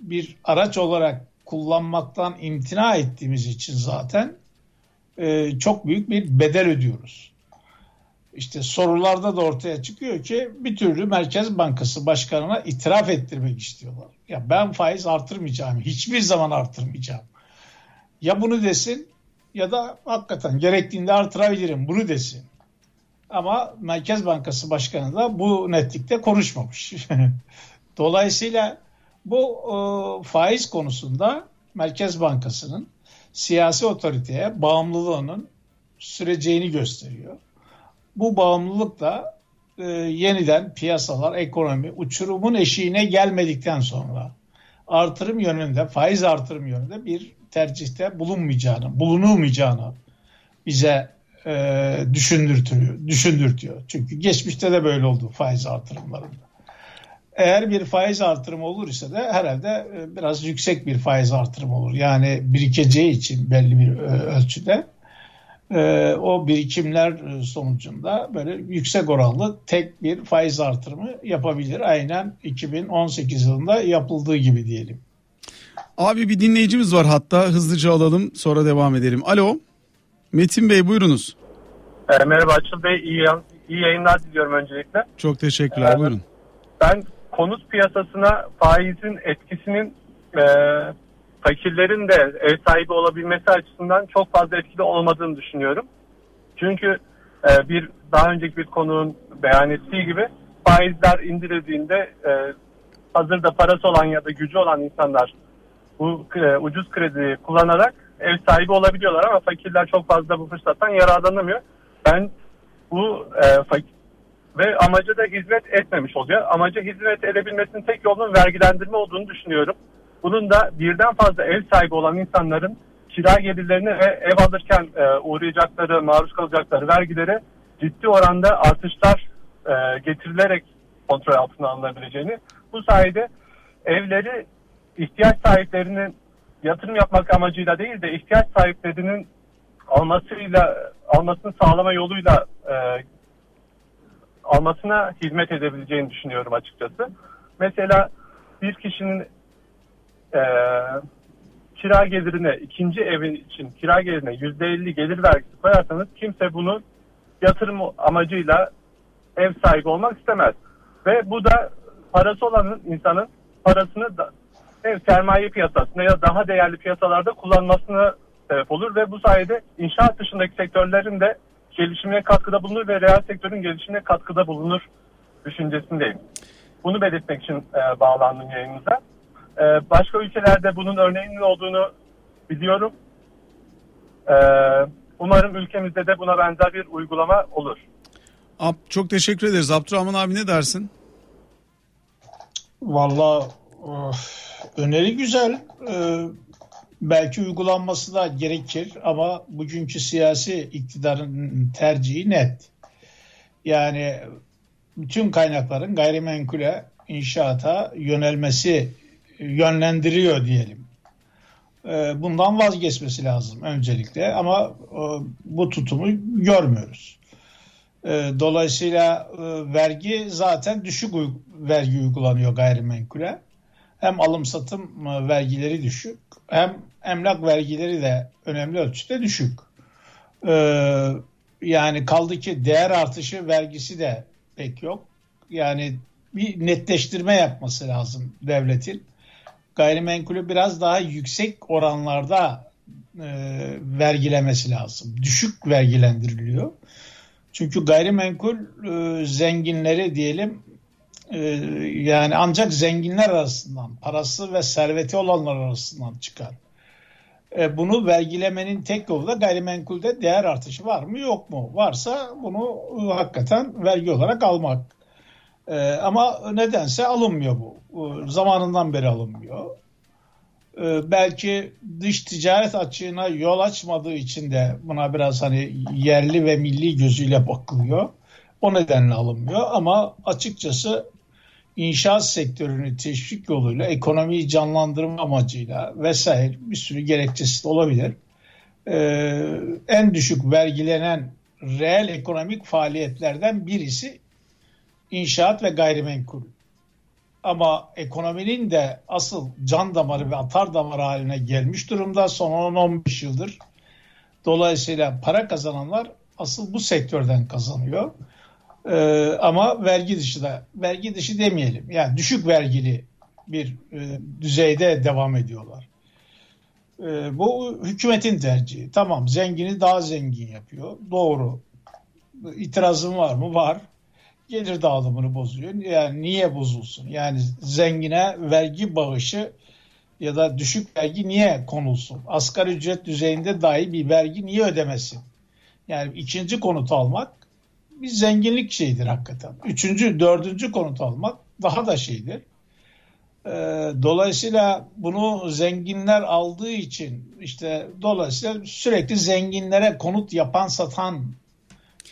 Speaker 2: bir araç olarak kullanmaktan imtina ettiğimiz için zaten e, çok büyük bir bedel ödüyoruz. İşte sorularda da ortaya çıkıyor ki bir türlü Merkez Bankası Başkanı'na itiraf ettirmek istiyorlar. Ya ben faiz artırmayacağım, hiçbir zaman artırmayacağım. Ya bunu desin ya da hakikaten gerektiğinde artırabilirim bunu desin. Ama Merkez Bankası Başkanı da bu netlikte konuşmamış. Dolayısıyla bu e, faiz konusunda Merkez Bankası'nın siyasi otoriteye bağımlılığının süreceğini gösteriyor. Bu bağımlılık da e, yeniden piyasalar, ekonomi uçurumun eşiğine gelmedikten sonra artırım yönünde, faiz artırım yönünde bir tercihte bulunmayacağını, bulunulmayacağını bize e, düşündürtüyor, düşündürtüyor. Çünkü geçmişte de böyle oldu faiz artırımlarında. Eğer bir faiz artırımı olur ise de herhalde e, biraz yüksek bir faiz artırımı olur. Yani birikeceği için belli bir e, ölçüde e, o birikimler sonucunda böyle yüksek oranlı tek bir faiz artırımı yapabilir. Aynen 2018 yılında yapıldığı gibi diyelim.
Speaker 1: Abi bir dinleyicimiz var hatta hızlıca alalım sonra devam edelim. Alo Metin Bey buyurunuz.
Speaker 4: E, merhaba Açıl Bey iyi, iyi yayınlar diliyorum öncelikle.
Speaker 1: Çok teşekkürler
Speaker 4: e,
Speaker 1: buyurun.
Speaker 4: Ben konut piyasasına faizin etkisinin e, fakirlerin de ev sahibi olabilmesi açısından çok fazla etkili olmadığını düşünüyorum. Çünkü e, bir daha önceki bir konunun beyan ettiği gibi faizler indirildiğinde e, hazırda parası olan ya da gücü olan insanlar bu e, ucuz kredi kullanarak ev sahibi olabiliyorlar ama fakirler çok fazla bu fırsattan yararlanamıyor. Ben bu e, fakir ve amaca da hizmet etmemiş oluyor. Amaca hizmet edebilmesinin tek yolunun vergilendirme olduğunu düşünüyorum. Bunun da birden fazla ev sahibi olan insanların kira gelirlerini ve ev alırken e, uğrayacakları, maruz kalacakları vergileri ciddi oranda artışlar e, getirilerek kontrol altına alınabileceğini, bu sayede evleri ihtiyaç sahiplerinin yatırım yapmak amacıyla değil de ihtiyaç sahiplerinin almasıyla almasını sağlama yoluyla e, almasına hizmet edebileceğini düşünüyorum açıkçası. Mesela bir kişinin e, kira gelirine ikinci evin için kira gelirine yüzde elli gelir vergisi koyarsanız kimse bunu yatırım amacıyla ev sahibi olmak istemez. Ve bu da parası olan insanın parasını da ev sermaye piyasasında ya daha değerli piyasalarda kullanmasına sebep olur ve bu sayede inşaat dışındaki sektörlerin de gelişimine katkıda bulunur ve reel sektörün gelişimine katkıda bulunur düşüncesindeyim. Bunu belirtmek için e, bağlandım yayınımıza. E, başka ülkelerde bunun örneğinin olduğunu biliyorum. E, umarım ülkemizde de buna benzer bir uygulama olur.
Speaker 1: Ab, çok teşekkür ederiz. Abdurrahman abi ne dersin?
Speaker 2: Valla öneri güzel. Ee, belki uygulanması da gerekir ama bugünkü siyasi iktidarın tercihi net. Yani bütün kaynakların gayrimenkule inşaata yönelmesi yönlendiriyor diyelim. Ee, bundan vazgeçmesi lazım öncelikle ama e, bu tutumu görmüyoruz. Ee, dolayısıyla e, vergi zaten düşük vergi uygulanıyor gayrimenkule. Hem alım satım e, vergileri düşük hem emlak vergileri de önemli ölçüde düşük. Ee, yani kaldı ki değer artışı vergisi de pek yok. Yani bir netleştirme yapması lazım devletin. Gayrimenkulü biraz daha yüksek oranlarda e, vergilemesi lazım. Düşük vergilendiriliyor. Çünkü gayrimenkul e, zenginleri diyelim e, yani ancak zenginler arasından parası ve serveti olanlar arasından çıkar. E, bunu vergilemenin tek yolu da gayrimenkulde değer artışı var mı yok mu? Varsa bunu e, hakikaten vergi olarak almak. E, ama nedense alınmıyor bu. E, zamanından beri alınmıyor. E, belki dış ticaret açığına yol açmadığı için de buna biraz hani yerli ve milli gözüyle bakılıyor. O nedenle alınmıyor ama açıkçası inşaat sektörünü teşvik yoluyla ekonomiyi canlandırma amacıyla vesaire bir sürü gerekçesi de olabilir. Ee, en düşük vergilenen reel ekonomik faaliyetlerden birisi inşaat ve gayrimenkul ama ekonominin de asıl can damarı ve atar damarı haline gelmiş durumda son 10-15 yıldır. Dolayısıyla para kazananlar asıl bu sektörden kazanıyor. Ee, ama vergi dışı da vergi dışı demeyelim. Yani düşük vergili bir e, düzeyde devam ediyorlar. E, bu hükümetin tercihi. Tamam zengini daha zengin yapıyor. Doğru. İtirazım var mı? Var. Gelir dağılımını bozuyor. Yani niye bozulsun? Yani zengine vergi bağışı ya da düşük vergi niye konulsun? Asgari ücret düzeyinde dahi bir vergi niye ödemesin? Yani ikinci konut almak bir zenginlik şeyidir hakikaten. Üçüncü, dördüncü konut almak daha da şeydir. Ee, dolayısıyla bunu zenginler aldığı için işte dolayısıyla sürekli zenginlere konut yapan satan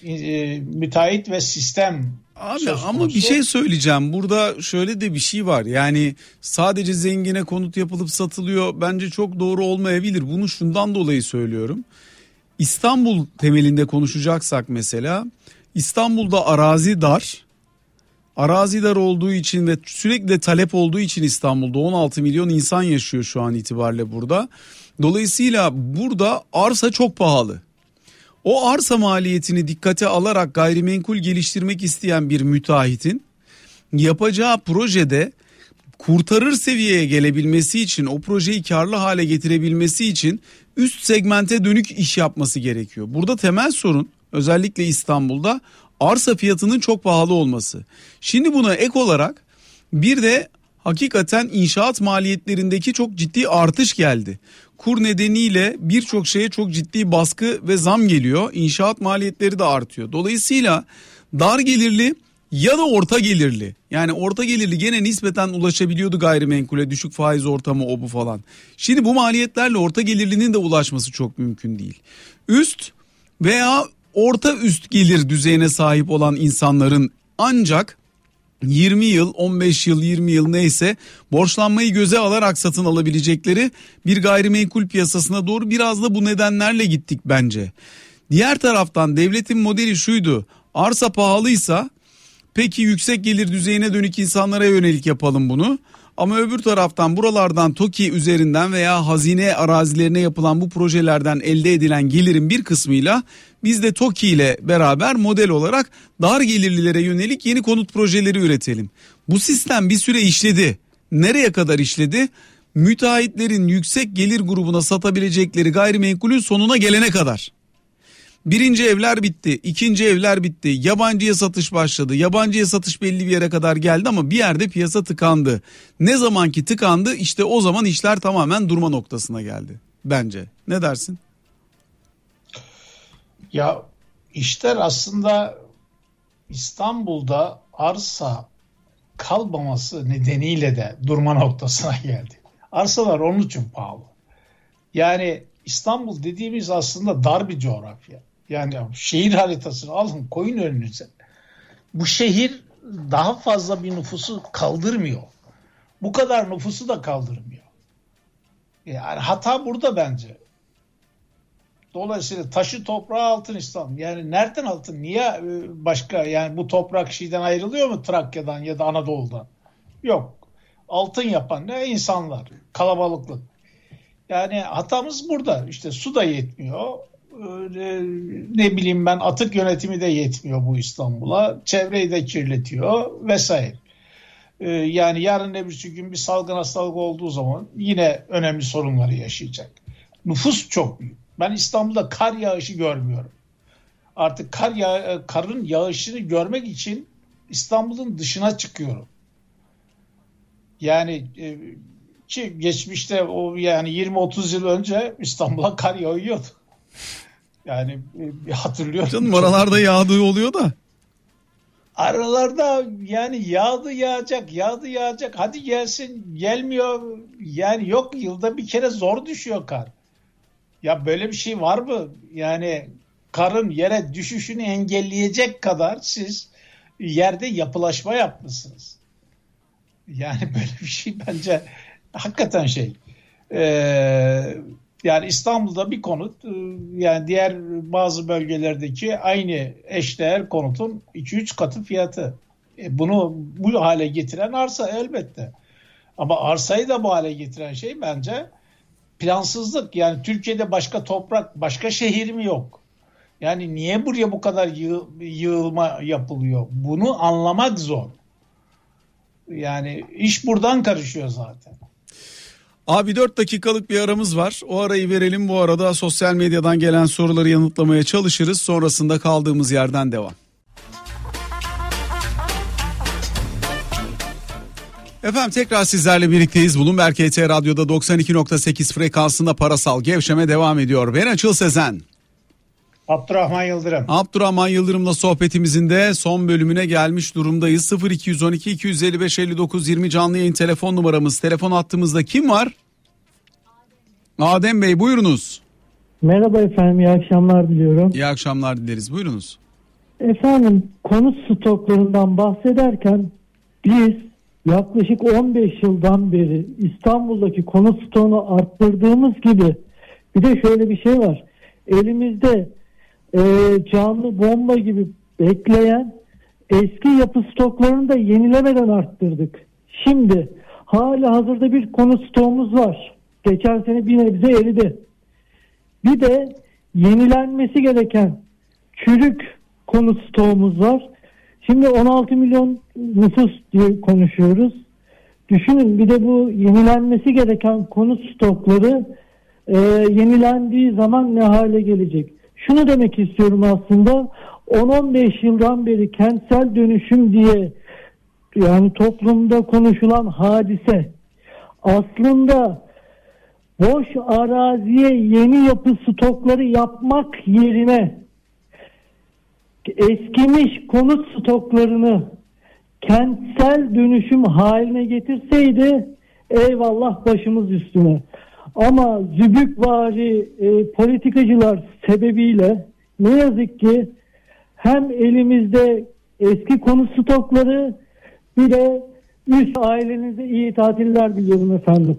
Speaker 2: e, müteahhit ve sistem
Speaker 1: Abi ama bir şey söyleyeceğim. Burada şöyle de bir şey var. Yani sadece zengine konut yapılıp satılıyor. Bence çok doğru olmayabilir. Bunu şundan dolayı söylüyorum. İstanbul temelinde konuşacaksak mesela İstanbul'da arazi dar. Arazi dar olduğu için ve sürekli de talep olduğu için İstanbul'da 16 milyon insan yaşıyor şu an itibariyle burada. Dolayısıyla burada arsa çok pahalı. O arsa maliyetini dikkate alarak gayrimenkul geliştirmek isteyen bir müteahhitin yapacağı projede kurtarır seviyeye gelebilmesi için o projeyi karlı hale getirebilmesi için üst segmente dönük iş yapması gerekiyor. Burada temel sorun özellikle İstanbul'da arsa fiyatının çok pahalı olması. Şimdi buna ek olarak bir de hakikaten inşaat maliyetlerindeki çok ciddi artış geldi. Kur nedeniyle birçok şeye çok ciddi baskı ve zam geliyor. İnşaat maliyetleri de artıyor. Dolayısıyla dar gelirli ya da orta gelirli. Yani orta gelirli gene nispeten ulaşabiliyordu gayrimenkule düşük faiz ortamı o bu falan. Şimdi bu maliyetlerle orta gelirlinin de ulaşması çok mümkün değil. Üst veya orta üst gelir düzeyine sahip olan insanların ancak 20 yıl, 15 yıl, 20 yıl neyse borçlanmayı göze alarak satın alabilecekleri bir gayrimenkul piyasasına doğru biraz da bu nedenlerle gittik bence. Diğer taraftan devletin modeli şuydu. Arsa pahalıysa peki yüksek gelir düzeyine dönük insanlara yönelik yapalım bunu. Ama öbür taraftan buralardan TOKİ üzerinden veya hazine arazilerine yapılan bu projelerden elde edilen gelirin bir kısmıyla biz de TOKİ ile beraber model olarak dar gelirlilere yönelik yeni konut projeleri üretelim. Bu sistem bir süre işledi. Nereye kadar işledi? Müteahhitlerin yüksek gelir grubuna satabilecekleri gayrimenkulün sonuna gelene kadar. Birinci evler bitti, ikinci evler bitti, yabancıya satış başladı. Yabancıya satış belli bir yere kadar geldi ama bir yerde piyasa tıkandı. Ne zamanki tıkandı işte o zaman işler tamamen durma noktasına geldi bence. Ne dersin?
Speaker 2: Ya işler aslında İstanbul'da arsa kalmaması nedeniyle de durma noktasına geldi. Arsalar onun için pahalı. Yani İstanbul dediğimiz aslında dar bir coğrafya. Yani şehir haritasını alın koyun önünüze. Bu şehir daha fazla bir nüfusu kaldırmıyor. Bu kadar nüfusu da kaldırmıyor. Yani hata burada bence. Dolayısıyla taşı toprağı altın İstanbul. Yani nereden altın? Niye e, başka yani bu toprak şeyden ayrılıyor mu Trakya'dan ya da Anadolu'dan? Yok. Altın yapan ne? insanlar. Kalabalıklık. Yani hatamız burada. İşte su da yetmiyor. Ne bileyim ben atık yönetimi de yetmiyor bu İstanbul'a. Çevreyi de kirletiyor vesaire. Ee, yani yarın ne bir gün bir salgın hastalık olduğu zaman yine önemli sorunları yaşayacak. Nüfus çok büyük. Ben İstanbul'da kar yağışı görmüyorum. Artık kar yağ karın yağışını görmek için İstanbul'un dışına çıkıyorum. Yani e, ki geçmişte o yani 20-30 yıl önce İstanbul'a kar yağıyordu. Yani e, hatırlıyorum.
Speaker 1: Canım aralarda yağdığı oluyor da.
Speaker 2: Aralarda yani yağdı yağacak, yağdı yağacak. Hadi gelsin, gelmiyor. Yani yok yılda bir kere zor düşüyor kar. Ya böyle bir şey var mı? Yani karın yere düşüşünü engelleyecek kadar siz yerde yapılaşma yapmışsınız. Yani böyle bir şey bence hakikaten şey. Ee, yani İstanbul'da bir konut e, yani diğer bazı bölgelerdeki aynı eşdeğer konutun 2-3 katı fiyatı. E bunu bu hale getiren arsa elbette. Ama arsayı da bu hale getiren şey bence plansızlık. Yani Türkiye'de başka toprak, başka şehir mi yok? Yani niye buraya bu kadar yığ, yığılma yapılıyor? Bunu anlamak zor. Yani iş buradan karışıyor zaten.
Speaker 1: Abi 4 dakikalık bir aramız var. O arayı verelim. Bu arada sosyal medyadan gelen soruları yanıtlamaya çalışırız. Sonrasında kaldığımız yerden devam. Efendim tekrar sizlerle birlikteyiz. Bloomberg KT Radyo'da 92.8 frekansında parasal gevşeme devam ediyor. Ben Açıl Sezen.
Speaker 2: Abdurrahman Yıldırım.
Speaker 1: Abdurrahman Yıldırım'la sohbetimizin de son bölümüne gelmiş durumdayız. 0212 255 59 20 canlı yayın telefon numaramız. Telefon attığımızda kim var? Adem Bey buyurunuz.
Speaker 5: Merhaba efendim, iyi akşamlar diliyorum.
Speaker 1: İyi akşamlar dileriz. Buyurunuz.
Speaker 5: Efendim, konut stoklarından bahsederken biz yaklaşık 15 yıldan beri İstanbul'daki konut stoğunu arttırdığımız gibi bir de şöyle bir şey var. Elimizde e, canlı bomba gibi bekleyen eski yapı stoklarını da yenilemeden arttırdık. Şimdi hala hazırda bir konut stoğumuz var. Geçen sene bir nebze eridi. Bir de yenilenmesi gereken çürük konut stoğumuz var. Şimdi 16 milyon nüfus diye konuşuyoruz. Düşünün bir de bu yenilenmesi gereken konut stokları e, yenilendiği zaman ne hale gelecek? Şunu demek istiyorum aslında 10-15 yıldan beri kentsel dönüşüm diye yani toplumda konuşulan hadise aslında boş araziye yeni yapı stokları yapmak yerine eskimiş konut stoklarını kentsel dönüşüm haline getirseydi eyvallah başımız üstüne. Ama zübükvari e, politikacılar sebebiyle ne yazık ki hem elimizde eski konut stokları bir de üst ailenize iyi tatiller diliyorum efendim.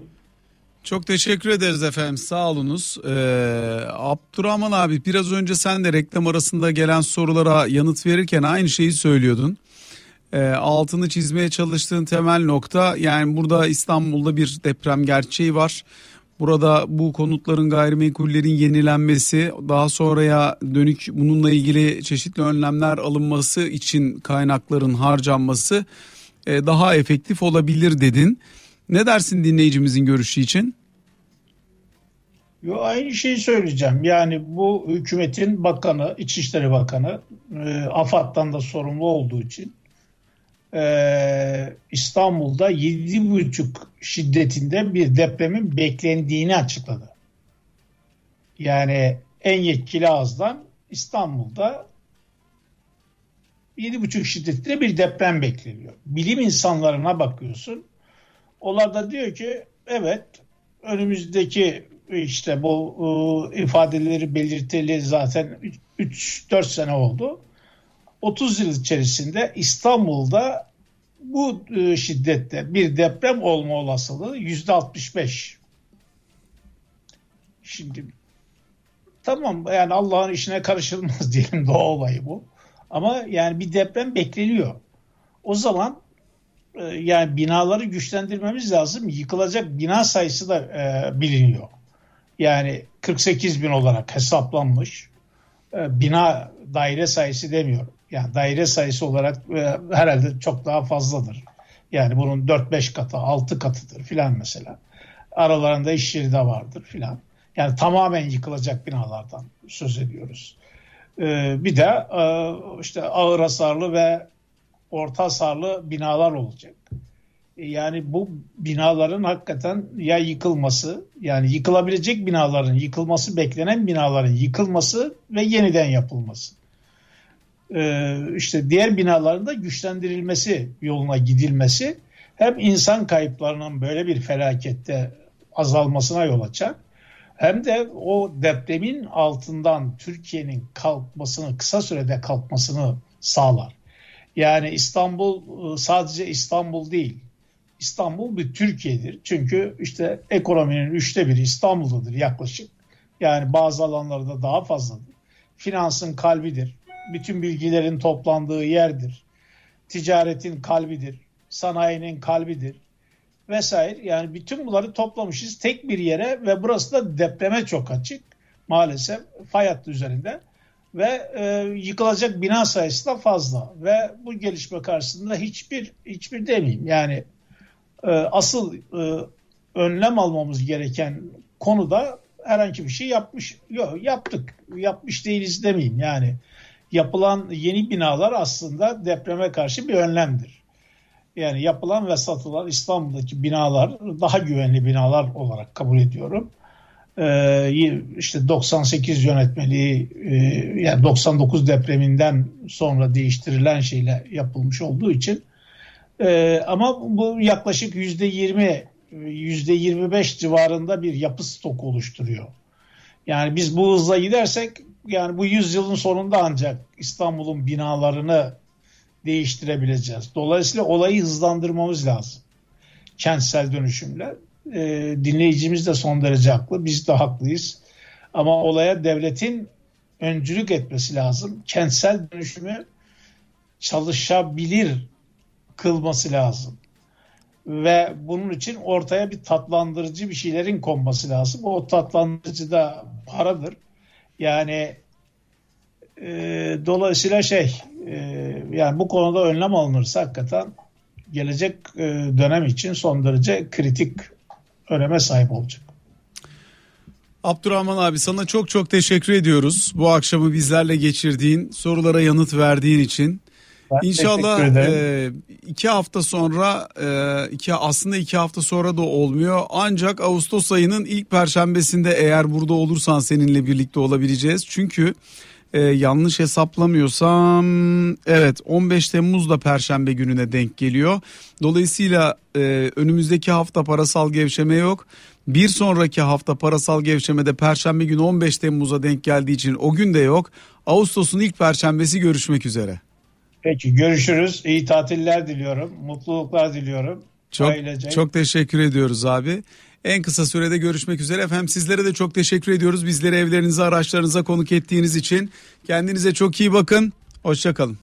Speaker 1: Çok teşekkür ederiz efendim sağ. Ee, Abdurrahman abi biraz önce sen de reklam arasında gelen sorulara yanıt verirken aynı şeyi söylüyordun. Ee, altını çizmeye çalıştığın temel nokta yani burada İstanbul'da bir deprem gerçeği var. Burada bu konutların gayrimenkullerin yenilenmesi daha sonraya dönük bununla ilgili çeşitli önlemler alınması için kaynakların harcanması e, daha efektif olabilir dedin. Ne dersin dinleyicimizin görüşü için?
Speaker 2: Yo, aynı şeyi söyleyeceğim. Yani bu hükümetin bakanı, İçişleri Bakanı e, AFAD'dan da sorumlu olduğu için e, İstanbul'da 7,5 şiddetinde bir depremin beklendiğini açıkladı. Yani en yetkili ağızdan İstanbul'da 7,5 şiddetinde bir deprem bekleniyor. Bilim insanlarına bakıyorsun. Onlar da diyor ki evet önümüzdeki işte bu e, ifadeleri belirtili zaten 3-4 sene oldu. 30 yıl içerisinde İstanbul'da bu e, şiddette bir deprem olma olasılığı yüzde 65. Şimdi tamam yani Allah'ın işine karışılmaz diyelim doğa olayı bu. Ama yani bir deprem bekleniyor. O zaman e, yani binaları güçlendirmemiz lazım. Yıkılacak bina sayısı da e, biliniyor. Yani 48 bin olarak hesaplanmış. E, bina daire sayısı demiyorum. Yani daire sayısı olarak e, herhalde çok daha fazladır. Yani bunun 4-5 katı, 6 katıdır filan mesela. Aralarında iş yeri de vardır filan. Yani tamamen yıkılacak binalardan söz ediyoruz. E, bir de e, işte ağır hasarlı ve orta hasarlı binalar olacak. E, yani bu binaların hakikaten ya yıkılması yani yıkılabilecek binaların yıkılması beklenen binaların yıkılması ve yeniden yapılması. Ee, işte diğer binaların da güçlendirilmesi yoluna gidilmesi hem insan kayıplarının böyle bir felakette azalmasına yol açar hem de o depremin altından Türkiye'nin kalkmasını kısa sürede kalkmasını sağlar. Yani İstanbul e, sadece İstanbul değil. İstanbul bir Türkiye'dir. Çünkü işte ekonominin üçte biri İstanbul'dadır yaklaşık. Yani bazı alanlarda daha fazladır. Finansın kalbidir. Bütün bilgilerin toplandığı yerdir. ticaretin kalbidir, sanayinin kalbidir vesaire. Yani bütün bunları toplamışız tek bir yere ve burası da depreme çok açık maalesef fay hattı üzerinde ve e, yıkılacak bina sayısı da fazla ve bu gelişme karşısında hiçbir hiçbir demeyeyim yani e, asıl e, önlem almamız gereken konuda herhangi bir şey yapmış yok yaptık yapmış değiliz demeyeyim yani yapılan yeni binalar aslında depreme karşı bir önlemdir. Yani yapılan ve satılan İstanbul'daki binalar daha güvenli binalar olarak kabul ediyorum. Ee, işte 98 yönetmeliği e, yani 99 depreminden sonra değiştirilen şeyle yapılmış olduğu için e, ama bu yaklaşık yüzde 20 yüzde 25 civarında bir yapı stok oluşturuyor. Yani biz bu hızla gidersek yani bu yüzyılın sonunda ancak İstanbul'un binalarını değiştirebileceğiz. Dolayısıyla olayı hızlandırmamız lazım. Kentsel dönüşümle. E, dinleyicimiz de son derece haklı. Biz de haklıyız. Ama olaya devletin öncülük etmesi lazım. Kentsel dönüşümü çalışabilir kılması lazım. Ve bunun için ortaya bir tatlandırıcı bir şeylerin konması lazım. O tatlandırıcı da paradır. Yani e, dolayısıyla şey e, yani bu konuda önlem alınırsa hakikaten gelecek e, dönem için son derece kritik öneme sahip olacak.
Speaker 1: Abdurrahman abi sana çok çok teşekkür ediyoruz. Bu akşamı bizlerle geçirdiğin, sorulara yanıt verdiğin için. Ben İnşallah e, iki hafta sonra e, iki aslında iki hafta sonra da olmuyor. Ancak Ağustos ayının ilk perşembesinde eğer burada olursan seninle birlikte olabileceğiz. Çünkü e, yanlış hesaplamıyorsam evet 15 Temmuz da Perşembe gününe denk geliyor. Dolayısıyla e, önümüzdeki hafta parasal gevşeme yok. Bir sonraki hafta parasal gevşemede Perşembe günü 15 Temmuz'a denk geldiği için o gün de yok. Ağustos'un ilk Perşembesi görüşmek üzere.
Speaker 2: Peki görüşürüz. İyi tatiller diliyorum. Mutluluklar diliyorum.
Speaker 1: Çok, Ailecek. çok teşekkür ediyoruz abi. En kısa sürede görüşmek üzere. Efendim sizlere de çok teşekkür ediyoruz. Bizleri evlerinize, araçlarınıza konuk ettiğiniz için. Kendinize çok iyi bakın. Hoşçakalın.